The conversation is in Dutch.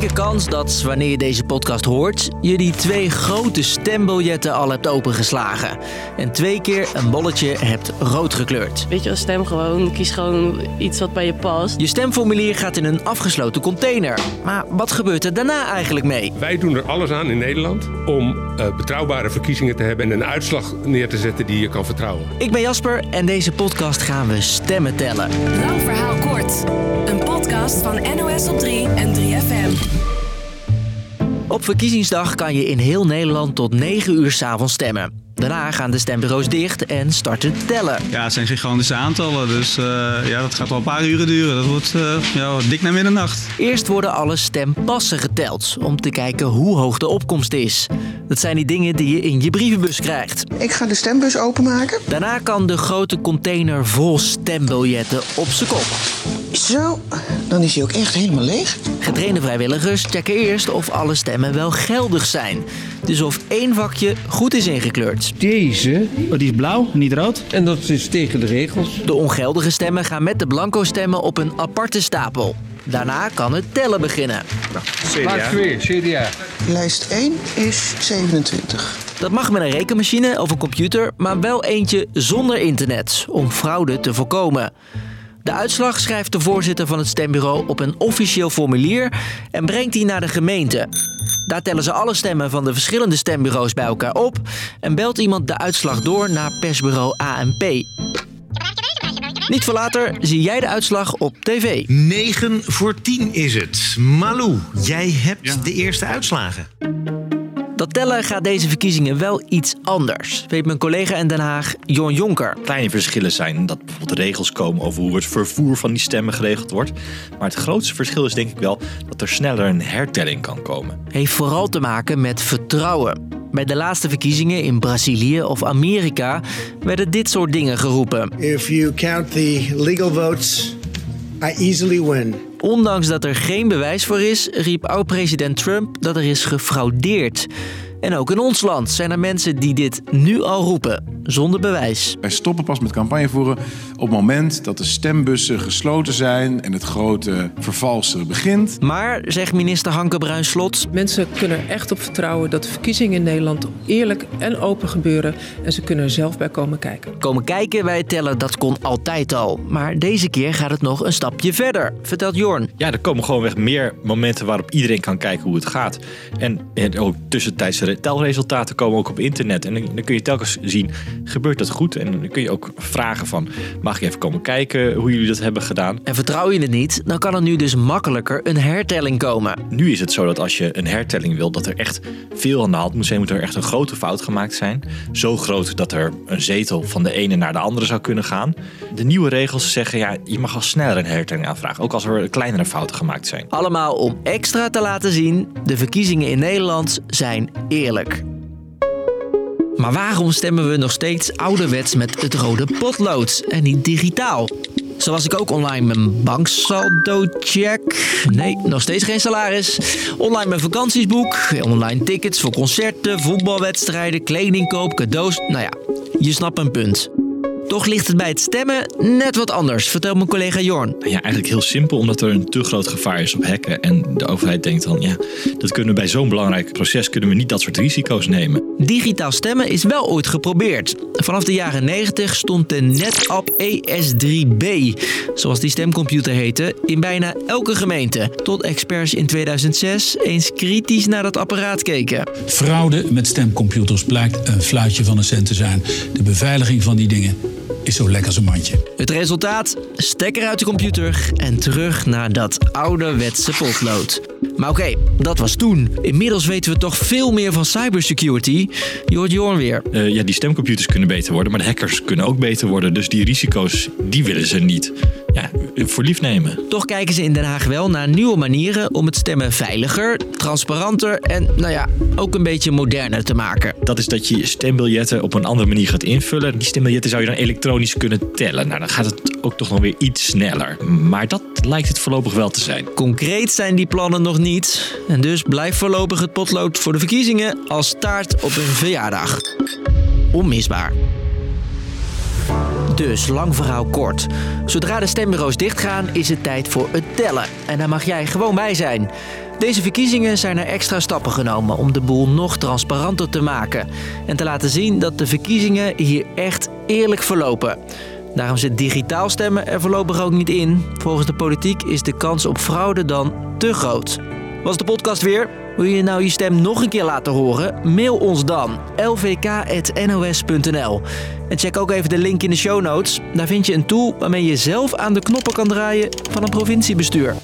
dikke kans dat wanneer je deze podcast hoort, je die twee grote stembiljetten al hebt opengeslagen. En twee keer een bolletje hebt rood gekleurd. Weet je, als stem gewoon, kies gewoon iets wat bij je past. Je stemformulier gaat in een afgesloten container. Maar wat gebeurt er daarna eigenlijk mee? Wij doen er alles aan in Nederland om uh, betrouwbare verkiezingen te hebben en een uitslag neer te zetten die je kan vertrouwen. Ik ben Jasper en deze podcast gaan we stemmen tellen. Lang verhaal kort. Een podcast van NOS op 3 en 3FM. Op verkiezingsdag kan je in heel Nederland tot 9 uur s'avonds stemmen. Daarna gaan de stembureaus dicht en starten tellen. Ja, het zijn gigantische aantallen, dus uh, ja, dat gaat wel een paar uren duren. Dat wordt uh, ja, dik naar middernacht. Eerst worden alle stempassen geteld om te kijken hoe hoog de opkomst is. Dat zijn die dingen die je in je brievenbus krijgt. Ik ga de stembus openmaken. Daarna kan de grote container vol stembiljetten op zijn kop. Zo, dan is hij ook echt helemaal leeg. Getrainde vrijwilligers checken eerst of alle stemmen wel geldig zijn. Dus of één vakje goed is ingekleurd. Deze, oh, die is blauw, niet rood. En dat is tegen de regels. De ongeldige stemmen gaan met de blanco stemmen op een aparte stapel. Daarna kan het tellen beginnen. CDA. weer, CDA. Lijst 1 is 27. Dat mag met een rekenmachine of een computer, maar wel eentje zonder internet, om fraude te voorkomen. De uitslag schrijft de voorzitter van het stembureau op een officieel formulier en brengt die naar de gemeente. Daar tellen ze alle stemmen van de verschillende stembureaus bij elkaar op en belt iemand de uitslag door naar persbureau ANP. Niet voor later zie jij de uitslag op tv. 9 voor 10 is het. Malou, jij hebt de eerste uitslagen. Dat tellen gaat deze verkiezingen wel iets anders, weet mijn collega in Den Haag, Jon Jonker. Kleine verschillen zijn dat bijvoorbeeld regels komen over hoe het vervoer van die stemmen geregeld wordt. Maar het grootste verschil is denk ik wel dat er sneller een hertelling kan komen. Heeft vooral te maken met vertrouwen. Bij de laatste verkiezingen in Brazilië of Amerika werden dit soort dingen geroepen. If you count the legal votes, I easily win. Ondanks dat er geen bewijs voor is, riep oud-president Trump dat er is gefraudeerd. En ook in ons land zijn er mensen die dit nu al roepen, zonder bewijs. Wij stoppen pas met campagne voeren op het moment dat de stembussen gesloten zijn en het grote vervalsen begint. Maar, zegt minister Hanke Bruinslot... Mensen kunnen er echt op vertrouwen dat de verkiezingen in Nederland eerlijk en open gebeuren. En ze kunnen er zelf bij komen kijken. Komen kijken bij het tellen, dat kon altijd al. Maar deze keer gaat het nog een stapje verder, vertelt Jorn. Ja, er komen gewoonweg meer momenten waarop iedereen kan kijken hoe het gaat. En, en ook tussentijdse telresultaten komen ook op internet. En dan, kun je telkens zien, gebeurt dat goed? En dan kun je ook vragen van, mag je even komen kijken hoe jullie dat hebben gedaan? En vertrouw je het niet, dan kan er nu dus makkelijker een hertelling komen. Nu is het zo dat als je een hertelling wil, dat er echt veel aan de hand moet zijn. Moet er echt een grote fout gemaakt zijn. Zo groot dat er een zetel van de ene naar de andere zou kunnen gaan. De nieuwe regels zeggen, ja, je mag al sneller een hertelling aanvragen. Ook als er kleinere fouten gemaakt zijn. Allemaal om extra te laten zien, de verkiezingen in Nederland zijn eerlijk. Maar waarom stemmen we nog steeds ouderwets met het rode potlood en niet digitaal? Zo was ik ook online mijn banksaldo check. Nee, nog steeds geen salaris. Online mijn vakantiesboek. Online tickets voor concerten, voetbalwedstrijden, kledingkoop, cadeaus. Nou ja, je snapt een punt. Toch ligt het bij het stemmen net wat anders, vertelt mijn collega Jorn. Ja, eigenlijk heel simpel, omdat er een te groot gevaar is op hacken. En de overheid denkt dan, ja, dat kunnen we bij zo'n belangrijk proces kunnen we niet dat soort risico's nemen. Digitaal stemmen is wel ooit geprobeerd. Vanaf de jaren 90 stond de NetApp ES3B, zoals die stemcomputer heette, in bijna elke gemeente. Tot experts in 2006 eens kritisch naar dat apparaat keken. Fraude met stemcomputers blijkt een fluitje van een cent te zijn. De beveiliging van die dingen is zo lekker als een mandje. Het resultaat? Stekker uit de computer en terug naar dat ouderwetse potlood. Maar oké, dat was toen. Inmiddels weten we toch veel meer van cybersecurity. Je hoort Jorn weer. Uh, ja, die stemcomputers kunnen beter worden, maar de hackers kunnen ook beter worden. Dus die risico's, die willen ze niet ja, voor lief nemen. Toch kijken ze in Den Haag wel naar nieuwe manieren om het stemmen veiliger, transparanter en nou ja, ook een beetje moderner te maken. Dat is dat je stembiljetten op een andere manier gaat invullen. Die stembiljetten zou je dan elektronisch kunnen tellen. Nou, dan gaat het ook toch nog weer iets sneller. Maar dat lijkt het voorlopig wel te zijn. Concreet zijn die plannen nog niet. En dus blijft voorlopig het potlood voor de verkiezingen als taart op een verjaardag. Onmisbaar. Dus, lang verhaal kort. Zodra de stembureaus dichtgaan, is het tijd voor het tellen. En daar mag jij gewoon bij zijn. Deze verkiezingen zijn er extra stappen genomen om de boel nog transparanter te maken. En te laten zien dat de verkiezingen hier echt eerlijk verlopen. Daarom zit digitaal stemmen er voorlopig ook niet in. Volgens de politiek is de kans op fraude dan te groot. Was de podcast weer? Wil je nou je stem nog een keer laten horen? Mail ons dan lvk.nos.nl. En check ook even de link in de show notes. Daar vind je een tool waarmee je zelf aan de knoppen kan draaien van een provinciebestuur.